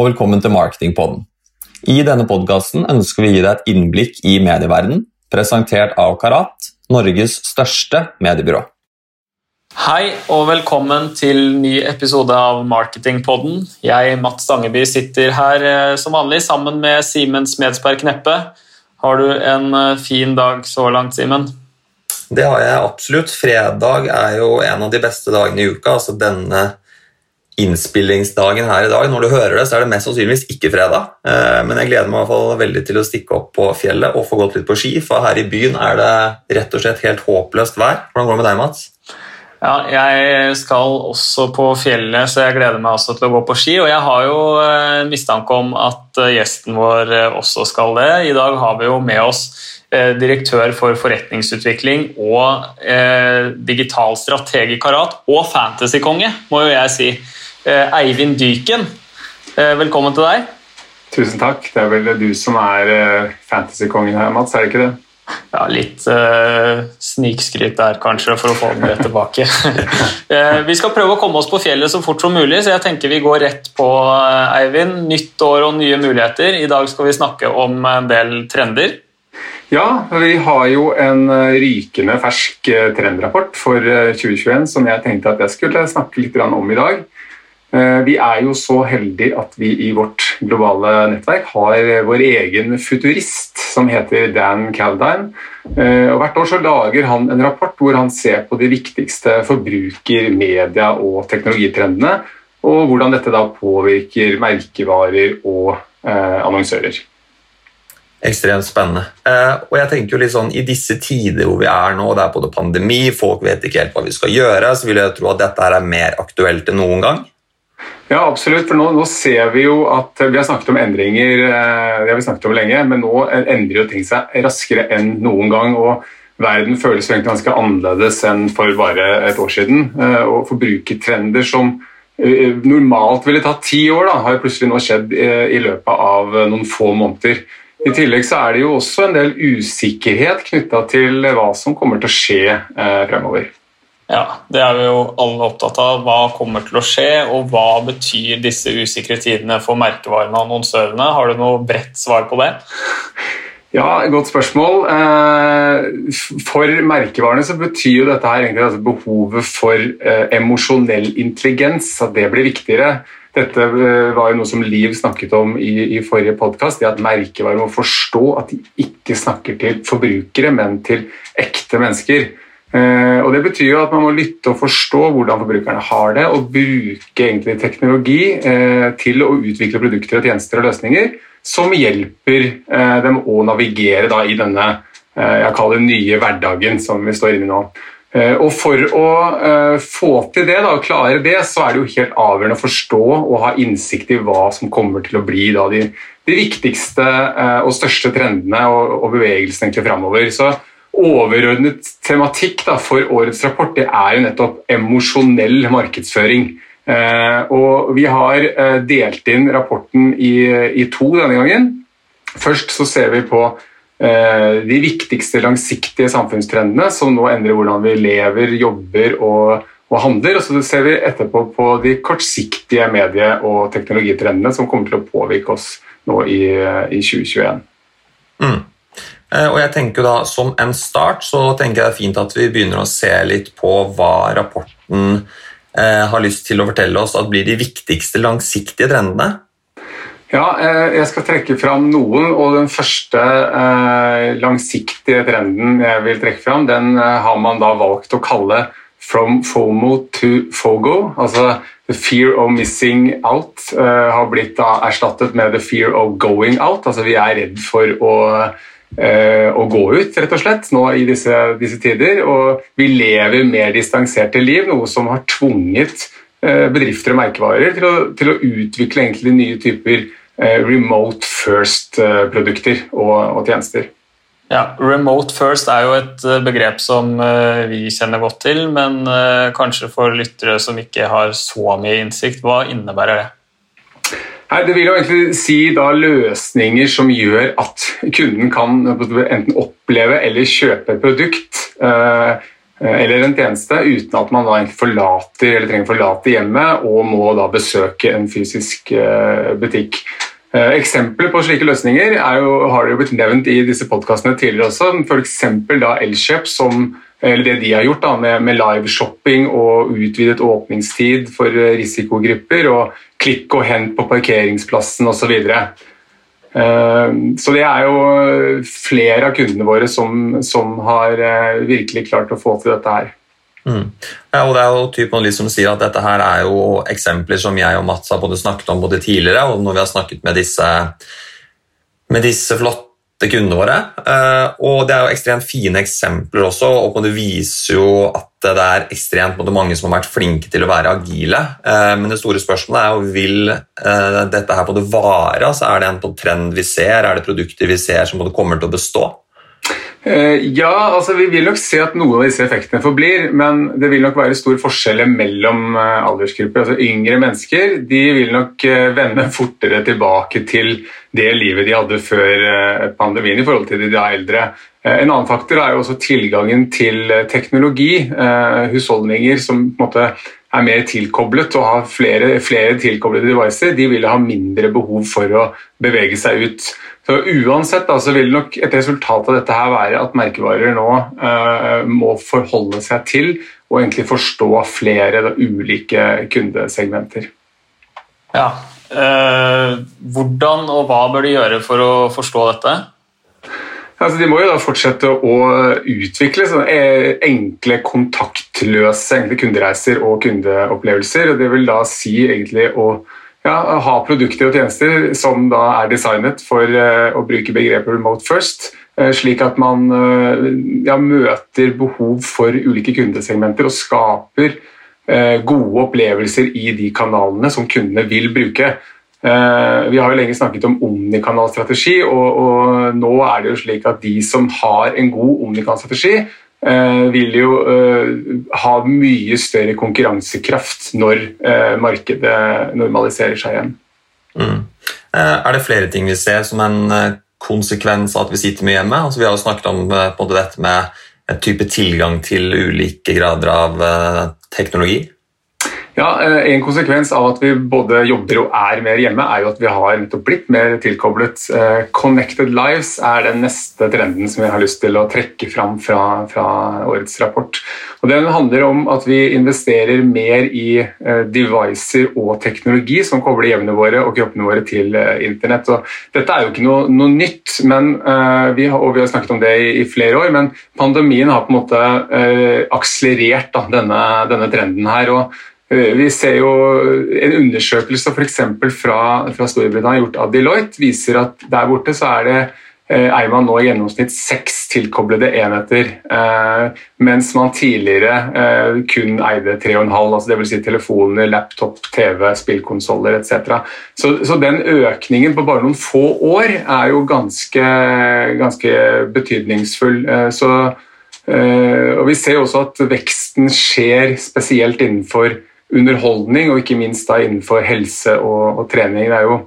Og velkommen til Marketingpodden. I denne podkasten ønsker vi å gi deg et innblikk i medieverdenen, presentert av Karat, Norges største mediebyrå. Hei og velkommen til ny episode av Marketingpodden. Jeg, Mats Stangeby, sitter her eh, som vanlig sammen med Simen Smedsberg Kneppe. Har du en eh, fin dag så langt, Simen? Det har jeg absolutt. Fredag er jo en av de beste dagene i uka. altså denne innspillingsdagen her i dag. Når du hører det, så er det mest sannsynligvis ikke fredag. Eh, men jeg gleder meg i hvert fall veldig til å stikke opp på fjellet og få gått litt på ski, for her i byen er det rett og slett helt håpløst vær. Hvordan går det med deg, Mats? Ja, jeg skal også på fjellet, så jeg gleder meg også til å gå på ski. Og jeg har jo eh, mistanke om at eh, gjesten vår også skal det. I dag har vi jo med oss direktør for forretningsutvikling og digital strateg i Karat, og fantasykonge, må jo jeg si. Eh, Eivind Dyken, eh, velkommen til deg. Tusen takk. Det er vel du som er eh, fantasykongen her, Mats, er det ikke det? Ja, litt uh, snikskryt der, kanskje, for å få den rett tilbake. uh, vi skal prøve å komme oss på fjellet så fort som mulig, så jeg tenker vi går rett på, uh, Eivind. Nytt år og nye muligheter. I dag skal vi snakke om en del trender. Ja, vi har jo en rykende fersk trendrapport for 2021 som jeg tenkte at jeg skulle snakke litt om i dag. Eh, vi er jo så heldige at vi i vårt globale nettverk har vår egen futurist som heter Dan Caldine. Eh, og hvert år så lager han en rapport hvor han ser på de viktigste forbruker-, media- og teknologitrendene, og hvordan dette da påvirker merkevarer og eh, annonsører. Ekstremt spennende. Eh, og jeg tenker jo litt sånn, I disse tider hvor vi er nå, det er både pandemi, folk vet ikke helt hva vi skal gjøre, så vil jeg tro at dette er mer aktuelt enn noen gang. Ja, absolutt. for nå, nå, ser Vi jo at vi har snakket om endringer eh, det har vi snakket om lenge, men nå endrer jo ting seg raskere enn noen gang. og Verden føles egentlig ganske annerledes enn for bare et år siden. Eh, og Forbrukertrender som eh, normalt ville tatt ti år, da, har plutselig nå skjedd i løpet av noen få måneder. I tillegg så er det jo også en del usikkerhet knytta til hva som kommer til å skje fremover. Ja, Det er vi jo alle opptatt av. Hva kommer til å skje, og hva betyr disse usikre tidene for merkevarene og annonsørene? Har du noe bredt svar på det? Ja, Godt spørsmål. Eh, for merkevarene så betyr jo dette her egentlig altså behovet for eh, emosjonell intelligens, at det blir viktigere. Dette eh, var jo noe som Liv snakket om i, i forrige podkast, at merkevarer må forstå at de ikke snakker til forbrukere, men til ekte mennesker. Eh, og Det betyr jo at man må lytte og forstå hvordan forbrukerne har det, og bruke egentlig teknologi eh, til å utvikle produkter, og tjenester og løsninger som hjelper eh, dem å navigere da, i denne jeg kaller nye hverdagen som vi står inne i nå. Og For å få til det, da, klare det, så er det jo helt avgjørende å forstå og ha innsikt i hva som kommer til å bli da, de, de, viktigste og største trendene og, og bevegelsene framover. Så overordnet tematikk da, for årets rapport det er jo nettopp emosjonell markedsføring. Eh, og Vi har eh, delt inn rapporten i, i, to denne gangen. Først så ser vi på eh, de viktigste langsiktige samfunnstrendene som nå endrer hvordan vi lever, jobber og, og handler. Og så ser vi etterpå på de kortsiktige medie- og teknologitrendene som kommer til å påvirke oss nå i, i 2021. Mm. Eh, og jeg tenker da Som en start så tenker jeg det er fint at vi begynner å se litt på hva rapporten eh, har lyst til å fortelle oss at blir de viktigste langsiktige trendene. Ja, eh, jeg skal trekke fram noen, og den første langsiktige trenden jeg vil trekke fram, den har man da valgt å kalle 'From FOMO to FOGO'. altså The fear of missing out har blitt da erstattet med the fear of going out. altså Vi er redd for å Eh, å gå ut, rett og slett, nå i disse, disse, tider. Og vi lever mer distanserte liv, noe som har tvunget eh, bedrifter og merkevarer til å, til å utvikle egentlig nye typer eh, remote first-produkter og, og, tjenester. Ja, Remote first er jo et begrep som vi kjenner godt til, men kanskje for lyttere som ikke har så mye innsikt, hva innebærer det? Nei, Det vil jo egentlig si da løsninger som gjør at kunden kan enten oppleve eller kjøpe et produkt uh, eller en tjeneste uten at man da egentlig forlater eller trenger å forlate hjemmet og må da besøke en fysisk butikk. Eksempler på slike løsninger jo, har jo blitt nevnt i disse podkastene tidligere også. F.eks. Elkjøp, som eller det de har gjort da, med, med liveshopping og utvidet åpningstid for risikogrupper, og klikk og hent på parkeringsplassen osv. Så, uh, så det er jo flere av kundene våre som, som har virkelig klart å få til dette her. Mm. Ja, og det er jo typen som sier at Dette her er jo eksempler som jeg og Mats har både snakket om både tidligere og når vi har snakket med disse, med disse flotte til kundene våre. Eh, og det er jo ekstremt fine eksempler også, og det viser jo at det er ekstremt mange som har vært flinke til å være agile. Eh, men det store spørsmålet er jo vil eh, dette her på vare? Altså er det en trend vi ser? Er det produkter vi ser som kommer til å bestå? Ja, altså vi vil nok se at noen av disse effektene forblir, men det vil nok være stor forskjell mellom aldersgrupper. Altså Yngre mennesker de vil nok vende fortere tilbake til det livet de hadde før eh, pandemien i forhold til de eldre. Eh, en annen faktor er jo også tilgangen til eh, teknologi. Husholdninger som på en måte er mer tilkoblet og har flere, flere tilkoblede devices, de vil ha mindre behov for å bevege seg ut. Så Uansett da, så vil nok et resultat av dette her være at merkevarer nå uh, må forholde seg til og egentlig forstå flere da, ulike kundesegmenter. Ja, Eh, hvordan og hva bør de gjøre for å forstå dette? Altså, de må jo da fortsette å utvikle e, enkle, kontaktløse enkle kundereiser og kundeopplevelser. og Det vil da si egentlig å ja, ha produkter og tjenester som da er designet for uh, å bruke begrepet 'remote first', uh, slik at man uh, ja, møter behov for ulike kundesegmenter og skaper Eh, gode opplevelser i de kanalene som kundene vil bruke. Eh, vi har jo lenge snakket om omnikanalstrategi, og, og nå er det jo slik at de som har en god omnikanalstrategi, eh, vil jo ha mye større konkurransekraft når markedet normaliserer seg igjen. Mm. Er det flere ting vi ser som en konsekvens av at vi sitter mye hjemme? Altså, vi har jo snakket om dette med en type tilgang til ulike grader av teknologi? Ja, eh, En konsekvens av at vi både jobber og er mer hjemme, er jo at vi har blitt mer tilkoblet. Eh, connected lives er den neste trenden som jeg har lyst til å trekke fram fra, fra årets rapport. Og Den handler om at vi investerer mer i eh, devices og teknologi som kobler hjemmene våre og kroppene våre til internett. Og dette er jo ikke noe, noe nytt, men, vi har, og vi har snakket om det i, i, flere år, men pandemien har på en måte akselerert da, denne, denne trenden her. og vi ser jo En undersøkelse for Fra, fra Storbritannia gjort av Deloitte viser at der borte så er det er eier man nå i gjennomsnitt seks tilkoblede enheter, eh, mens man tidligere eh, kun eide tre og en halv, altså dvs. Si telefoner, laptop, TV, spillkonsoller etc. Så, så, den økningen på bare noen få år er jo ganske, ganske betydningsfull. Eh, så, eh, og Vi ser også at veksten skjer spesielt innenfor underholdning, og ikke minst da innenfor helse og, og trening. Det er jo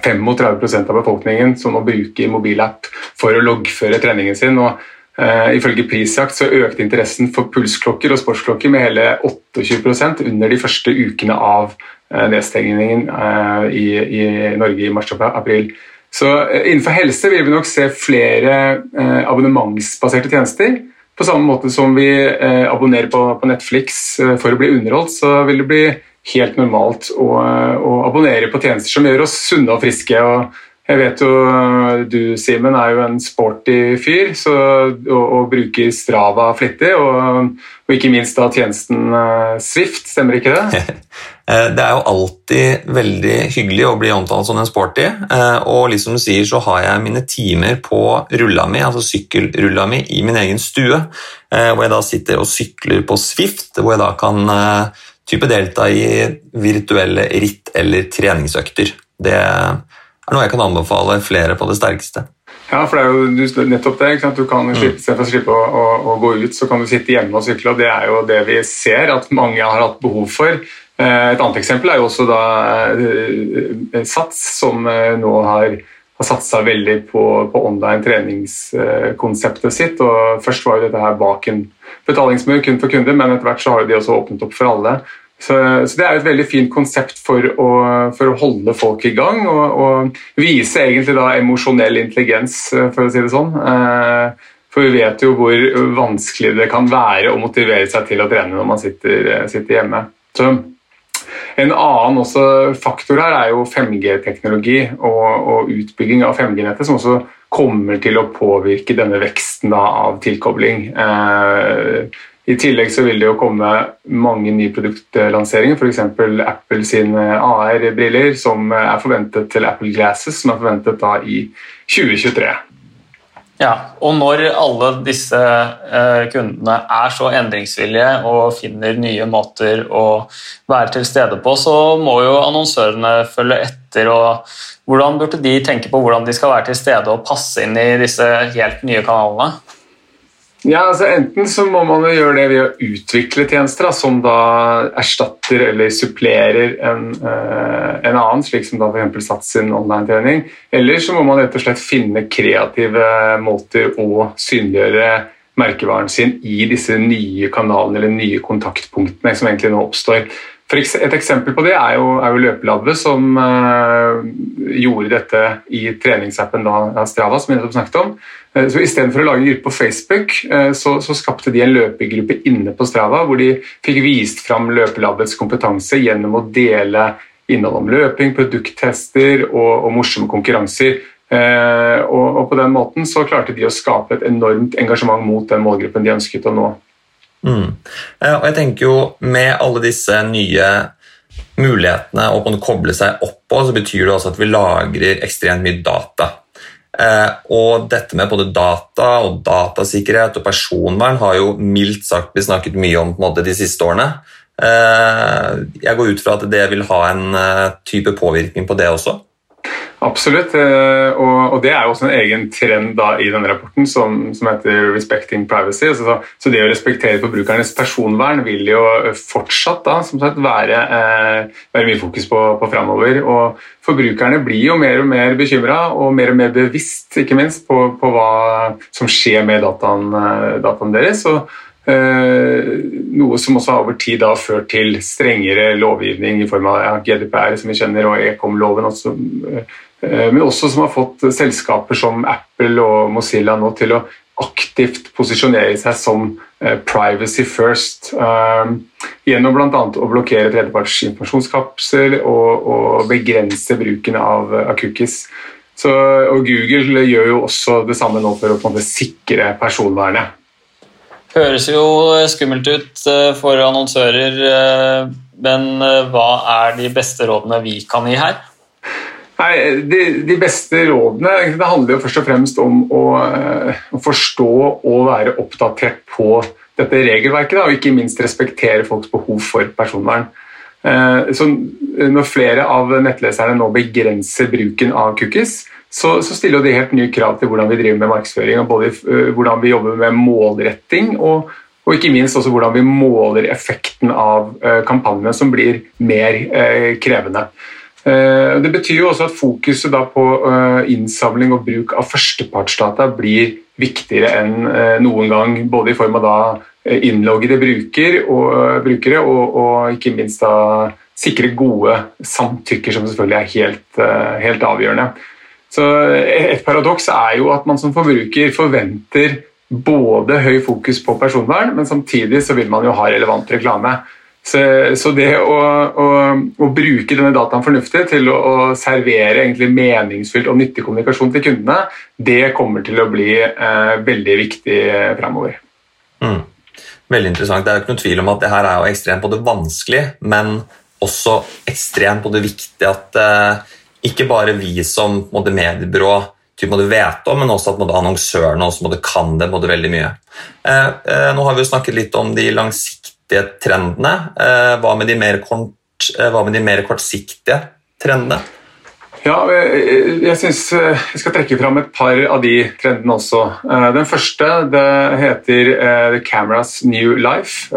35% av befolkningen som nå bruker mobilapp for å loggføre treningen sin. og uh, Ifølge Prisjakt så økte interessen for pulsklokker og sportsklokker med hele 28% under de første ukene av uh, nedstengningen uh, i, i, Norge i mars og april. Så Innenfor helse vil vi nok se flere abonnementsbaserte tjenester. På samme måte som vi eh, abonnerer på, Netflix eh, for å bli underholdt, så vil det bli helt normalt å, eh, å, abonnere på tjenester som gjør oss sunne og friske. og jeg vet jo Du, Simen, er jo en sporty fyr så, og, og, bruker Strava flittig. Og, og, ikke minst da tjenesten uh, Swift, stemmer ikke det? Eh, det er jo alltid veldig hyggelig å bli omtalt som en sporty. Og liksom du sier, så har jeg mine timer på rulla mi, altså sykkelrulla mi, i min egen stue. Hvor jeg da sitter og sykler på Swift, hvor jeg da kan type delta i virtuelle ritt eller treningsøkter. Det er noe jeg kan anbefale flere på det sterkeste. Ja, for det er jo nettopp det. Du kan mm. slippe, Istedenfor å slippe å, å, å, gå ut, så kan du sitte hjemme og sykle. og Det er jo det vi ser at mange har hatt behov for. Eh, et annet eksempel er jo også da eh, Sats, som eh, nå har har satsa veldig på, på online treningskonseptet sitt. og Først var jo dette her bak en betalingsmur kun for kunder, men etter hvert så har de også åpnet opp for alle. Så, så, Det er et veldig fint konsept for å, for å holde folk i gang og, og, vise egentlig da emosjonell intelligens, for å si det sånn. Eh, for vi vet jo hvor vanskelig det kan være å motivere seg til å trene når man sitter, sitter hjemme. Så en annen faktor her er jo 5G-teknologi og, og, utbygging av 5G-nettet, som også kommer til å påvirke denne veksten da, av tilkobling. Eh, I tillegg så vil det jo komme mange nye produktlanseringer, f.eks. Apple sine AR-briller, som er forventet til Apple Glasses, som er forventet da i 2023. Ja, og når alle disse eh, kundene er så endringsvillige og finner nye måter å være til stede på, så må jo annonsørene følge etter. og Hvordan burde de tenke på hvordan de skal være til stede og passe inn i disse helt nye kanalene? Ja, altså Enten så må man jo gjøre det ved å utvikle tjenester da, som da erstatter eller supplerer en, uh, en annen, slik som da f.eks. Sats sin online-trening. Eller så må man rett og slett finne kreative måter å synliggjøre merkevaren sin i disse nye kanalene eller nye kontaktpunktene som egentlig nå oppstår. Et eksempel på det er jo, er jo Løpelabbe, som uh, gjorde dette i treningsappen da, Strava, som vi nettopp snakket om. Uh, så Istedenfor å lage en gruppe på Facebook, uh, så, så, skapte de en løpegruppe inne på Strava, hvor de fikk vist fram Løpelabbets kompetanse gjennom å dele innhold om løping, produkttester og, og morsomme konkurranser. Og, og, På den måten så klarte de å skape et enormt engasjement mot den målgruppen de ønsket å nå. Mm. Eh, og jeg tenker jo Med alle disse nye mulighetene å koble seg opp på, så betyr det også at vi lagrer ekstremt mye data. Eh, og dette med både data og datasikkerhet og personvern har jo mildt sagt blitt snakket mye om måte, de siste årene. Eh, jeg går ut fra at det vil ha en type påvirkning på det også. Absolutt, eh, og, det er jo også en egen trend i denne rapporten som, heter 'Respecting Privacy'. Så, så, det å respektere forbrukernes personvern vil jo fortsatt da, sagt, være, eh, være mye fokus på, på framover. Og forbrukerne blir jo mer og mer bekymra og mer og mer bevisst ikke minst, på, på hva som skjer med dataen, eh, dataen deres. og noe som også over tid har ført til strengere lovgivning i form av GDPR, som vi kjenner, og Ekom-loven. Eh, men også som har fått selskaper som Apple og Mozilla nå til å aktivt posisjonere seg som eh, privacy first. gjennom bl.a. å blokkere tredjeparts informasjonskapsel og, og, begrense bruken av, av cookies. Og Google gjør jo også det samme nå for å måte, sikre personvernet. Høres jo skummelt ut eh, for annonsører, eh, men eh, hva er de beste rådene vi kan gi her? Nei, de, de, beste rådene det handler jo først og fremst om å, å forstå og være oppdatert på dette regelverket, da, og ikke minst respektere folks behov for personvern. Så når flere av nettleserne nå begrenser bruken av cookies, så, så stiller de helt nye krav til hvordan vi driver med markedsføring. og både uh, Hvordan vi jobber med målretting, og, og, ikke minst også hvordan vi måler effekten av kampanjene, som blir mer krevende. Det betyr jo også at fokuset på innsamling og bruk av førstepartsdata blir viktigere enn noen gang, både i form av innloggede bruker og, brukere og, og, ikke minst da sikre gode samtykker, som selvfølgelig er helt, helt avgjørende. Så Et paradoks er jo at man som forbruker forventer både høy fokus på personvern, men samtidig så vil man jo ha relevant reklame. Så, så det å, å, å, bruke denne dataen fornuftig til å, å servere meningsfylt og nyttig kommunikasjon til kundene, det kommer til å bli eh, veldig viktig fremover. Mm. Veldig interessant. Det er jo ikke noen tvil om at det her er jo ekstremt både vanskelig, men også ekstremt både viktig at eh, ikke bare vi som måtte, mediebyrå typ, måtte vet om, men også at måtte, annonsørene også kan det veldig mye. Eh, eh, nå har vi jo snakket litt om de langsiktige trendene. Eh, hva, med de mer kort, eh, med de mer kortsiktige trendene? Ja, eh, jeg synes jeg skal trekke fram et par av de trendene også. Den første det heter The Cameras New Life.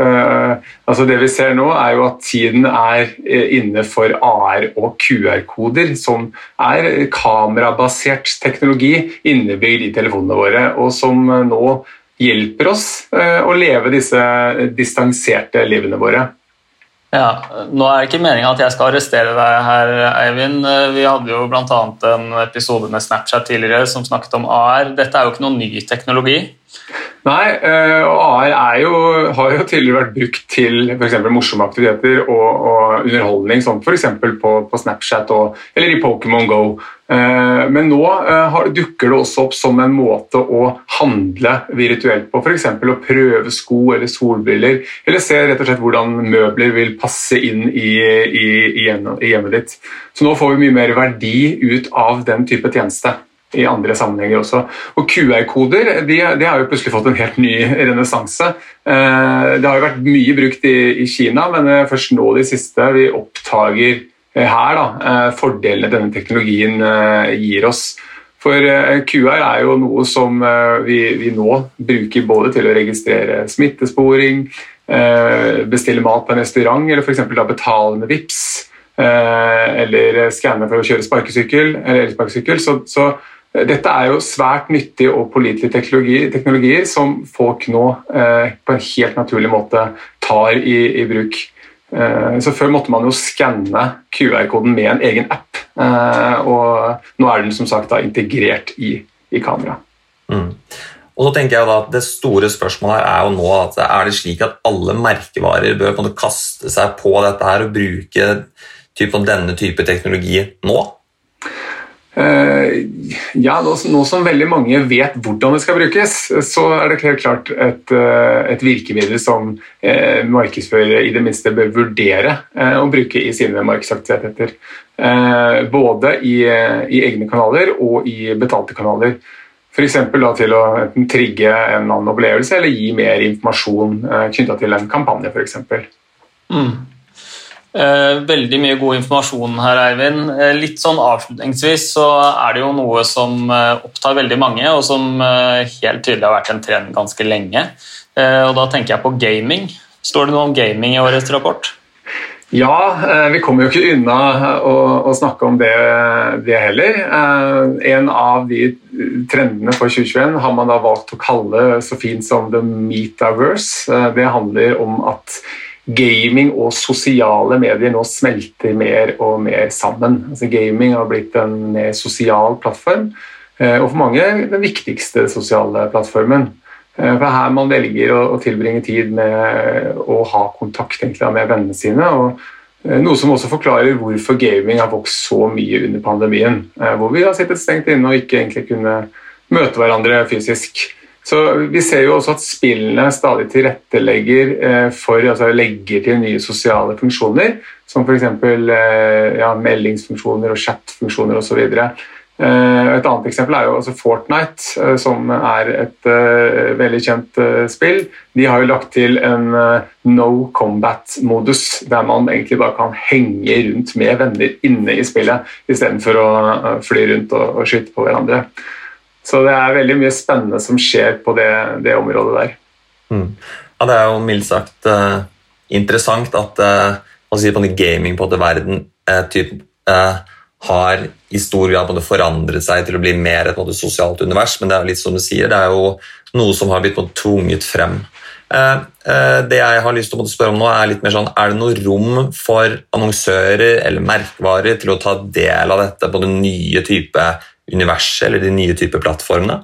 Altså Det vi ser nå, er jo at tiden er inne for AR og QR-koder, som er kamerabasert teknologi innebygd i telefonene våre, og som nå hjelper oss å leve disse distanserte livene våre. Ja, Nå er det ikke meninga at jeg skal arrestere deg her, Eivind. Vi hadde jo bl.a. en episode med Snapchat tidligere som snakket om AR. Dette er jo ikke noen ny teknologi. Nei, eh, og AR jo, har jo tidligere vært brukt til f.eks. morsomme aktiviteter og, og underholdning, som f.eks. På, på Snapchat og, eller i Pokémon Go. Eh, men nå eh, dukker det også opp som en måte å handle virtuelt på. F.eks. å prøve sko eller solbriller, eller se rett og slett hvordan møbler vil passe inn i, i, i hjemmet ditt. Så nå får vi mye mer verdi ut av den type tjeneste i andre sammenhenger også. Og QR-koder de, de, har jo plutselig fått en helt ny renessanse. Eh, det har jo vært mye brukt i, i Kina, men først nå de siste vi oppdager her da, fordelene denne teknologien gir oss. For QR er jo noe som vi, vi nå bruker både til å registrere smittesporing, bestille mat på en restaurant eller f.eks. betale med VIPS, eller skanne for å kjøre sparkesykkel eller elsparkesykkel. Så, så dette er jo svært nyttige og pålitelig teknologier, teknologier, som folk nå eh, på en helt naturlig måte tar i, i bruk. Eh, så Før måtte man jo skanne QR-koden med en egen app, eh, og nå er den som sagt da integrert i, i kameraet. Mm. Og så tenker jeg da at Det store spørsmålet her er jo nå at er det slik at alle merkevarer bør kaste seg på dette her og bruke typ, denne type teknologi nå? Eh, ja, nå, som veldig mange vet hvordan det skal brukes, så er det helt klart et, eh, et virkemiddel som eh, markedsførere i det minste bør vurdere å bruke i sine markedsaktiviteter. Både i, i, egne kanaler og i betalte kanaler. F.eks. til å enten trigge en annen opplevelse eller gi mer informasjon knytta til en kampanje. For mm. Eh, veldig mye god informasjon her, Eivind. Eh, litt sånn Avslutningsvis så er det jo noe som eh, opptar veldig mange, og som helt tydelig har vært en trend ganske lenge. Og Da tenker jeg på gaming. Står det noe om gaming i årets rapport? Ja, vi kommer jo ikke unna å, å snakke om det, det, heller. En av de trendene for 2021 har man da valgt å kalle så fint som the metaverse. Det handler om at gaming og sosiale medier nå smelter mer og mer sammen. Altså gaming har blitt en mer sosial plattform, eh, og for mange den viktigste sosiale plattformen. Eh, for her man velger å, tilbringe tid med å ha kontakt egentlig, med vennene sine. og eh, noe som også forklarer hvorfor gaming har vokst så mye under pandemien. Hvor vi har sittet stengt inne og ikke egentlig kunne møte hverandre fysisk. Så Vi ser jo også at spillene stadig tilrettelegger eh, for altså legger til nye sosiale funksjoner, som f.eks. Eh, ja, meldingsfunksjoner og chatfunksjoner osv. Eh, et annet eksempel er jo altså Fortnite, som er et veldig kjent spill. De har jo lagt til en no combat-modus, der man egentlig bare kan henge rundt med venner inne i spillet, istedenfor å fly rundt og, og skyte på hverandre. Så det er veldig mye spennende som skjer på det, det området der. Mm. Ja, det er jo mildt sagt uh, interessant at uh, si gaming på verden uh, typ, har i stor grad forandret seg til å bli mer et måte, sosialt univers, men det er jo litt som du sier, det er jo noe som har blitt måte, tvunget frem. Det jeg har lyst til å spørre om nå, er litt mer sånn, er det noe rom for annonsører eller merkevarer til å ta del av dette på den nye type universet eller de nye typer plattformene?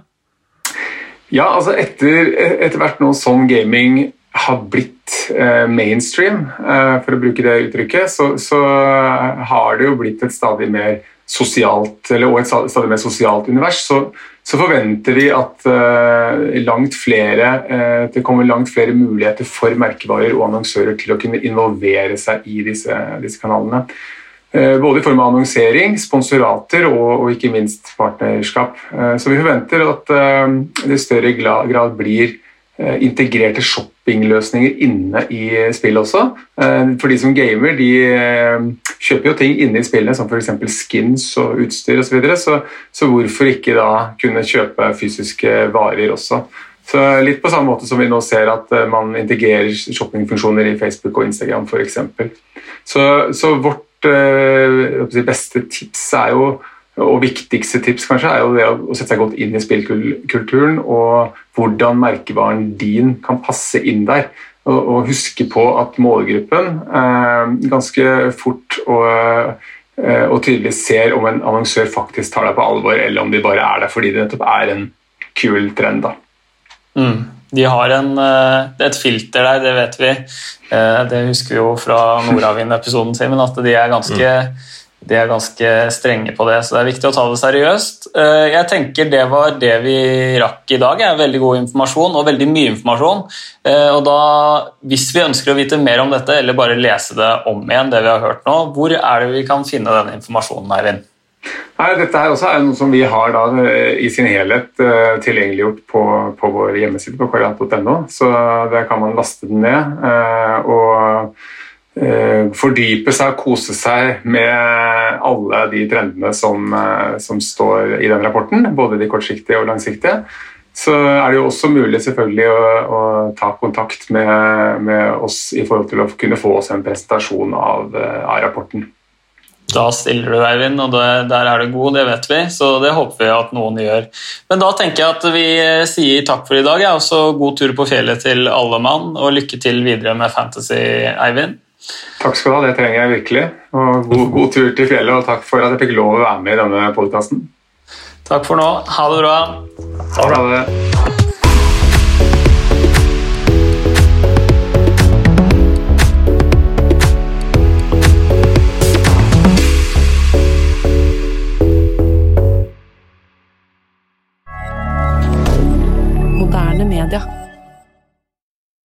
Ja, altså etter, etter hvert nå som gaming har blitt eh, mainstream, eh, for å bruke det uttrykket, så, så, har det jo blitt et stadig mer sosialt, eller, og et stadig mer sosialt univers. Så, så forventer vi at eh, langt flere, eh, det kommer langt flere muligheter for merkevarer og annonsører til å kunne involvere seg i disse, disse kanalene. Eh, både i form av annonsering, sponsorater og, og ikke minst partnerskap. Eh, så vi forventer at eh, det i større grad blir integrerte shoppingløsninger inne i spillet også. For de som gamer, de kjøper jo ting inne i spillene, som f.eks. skins og utstyr osv. Så, videre, så Så hvorfor ikke da kunne kjøpe fysiske varer også? Så Litt på samme måte som vi nå ser at man integrerer shoppingfunksjoner i Facebook og Instagram f.eks. Så, så vårt øh, beste tips er jo og viktigste tips kanskje er jo det å sette seg godt inn i spillkulturen og hvordan merkevaren din kan passe inn der. Og huske på at målgruppen eh, ganske fort og, eh, og, tydelig ser om en annonsør faktisk tar deg på alvor, eller om de bare er der fordi det nettopp er en kul trend. da. Mm. De har en, eh, et filter der, det vet vi. Eh, det husker vi jo fra Nordavind-episoden, Simen, at de er ganske mm de er ganske strenge på det, så det er viktig å ta det seriøst. Eh, jeg tenker Det var det vi rakk i dag. er Veldig god informasjon, og veldig mye informasjon. Og da, Hvis vi ønsker å vite mer om dette, eller bare lese det om igjen, det vi har hørt nå, hvor er det vi kan finne denne informasjonen? Eivind? Nei, dette her også er noe som vi har da, i sin helhet uh, tilgjengeliggjort på, på, vår hjemmeside på korean.no, så der kan man laste den ned. Uh, og Eh, fordype seg og kose seg med alle de trendene som, eh, som, står i den rapporten, både de kortsiktige og langsiktige. Så er det jo også mulig selvfølgelig å, å ta kontakt med, med, oss i forhold til å kunne få oss en presentasjon av, eh, av rapporten. Da stiller du, Eivind, og det, der er du god, det vet vi. Så det håper vi at noen gjør. Men da tenker jeg at vi sier takk for i dag. Ja, og så god tur på fjellet til alle mann, og lykke til videre med Fantasy, Eivind. Takk skal du ha, det trenger jeg virkelig. Og god, god tur til fjellet, og takk for at jeg fikk lov å være med i denne podkasten. Takk for nå. Ha det bra. Ha det.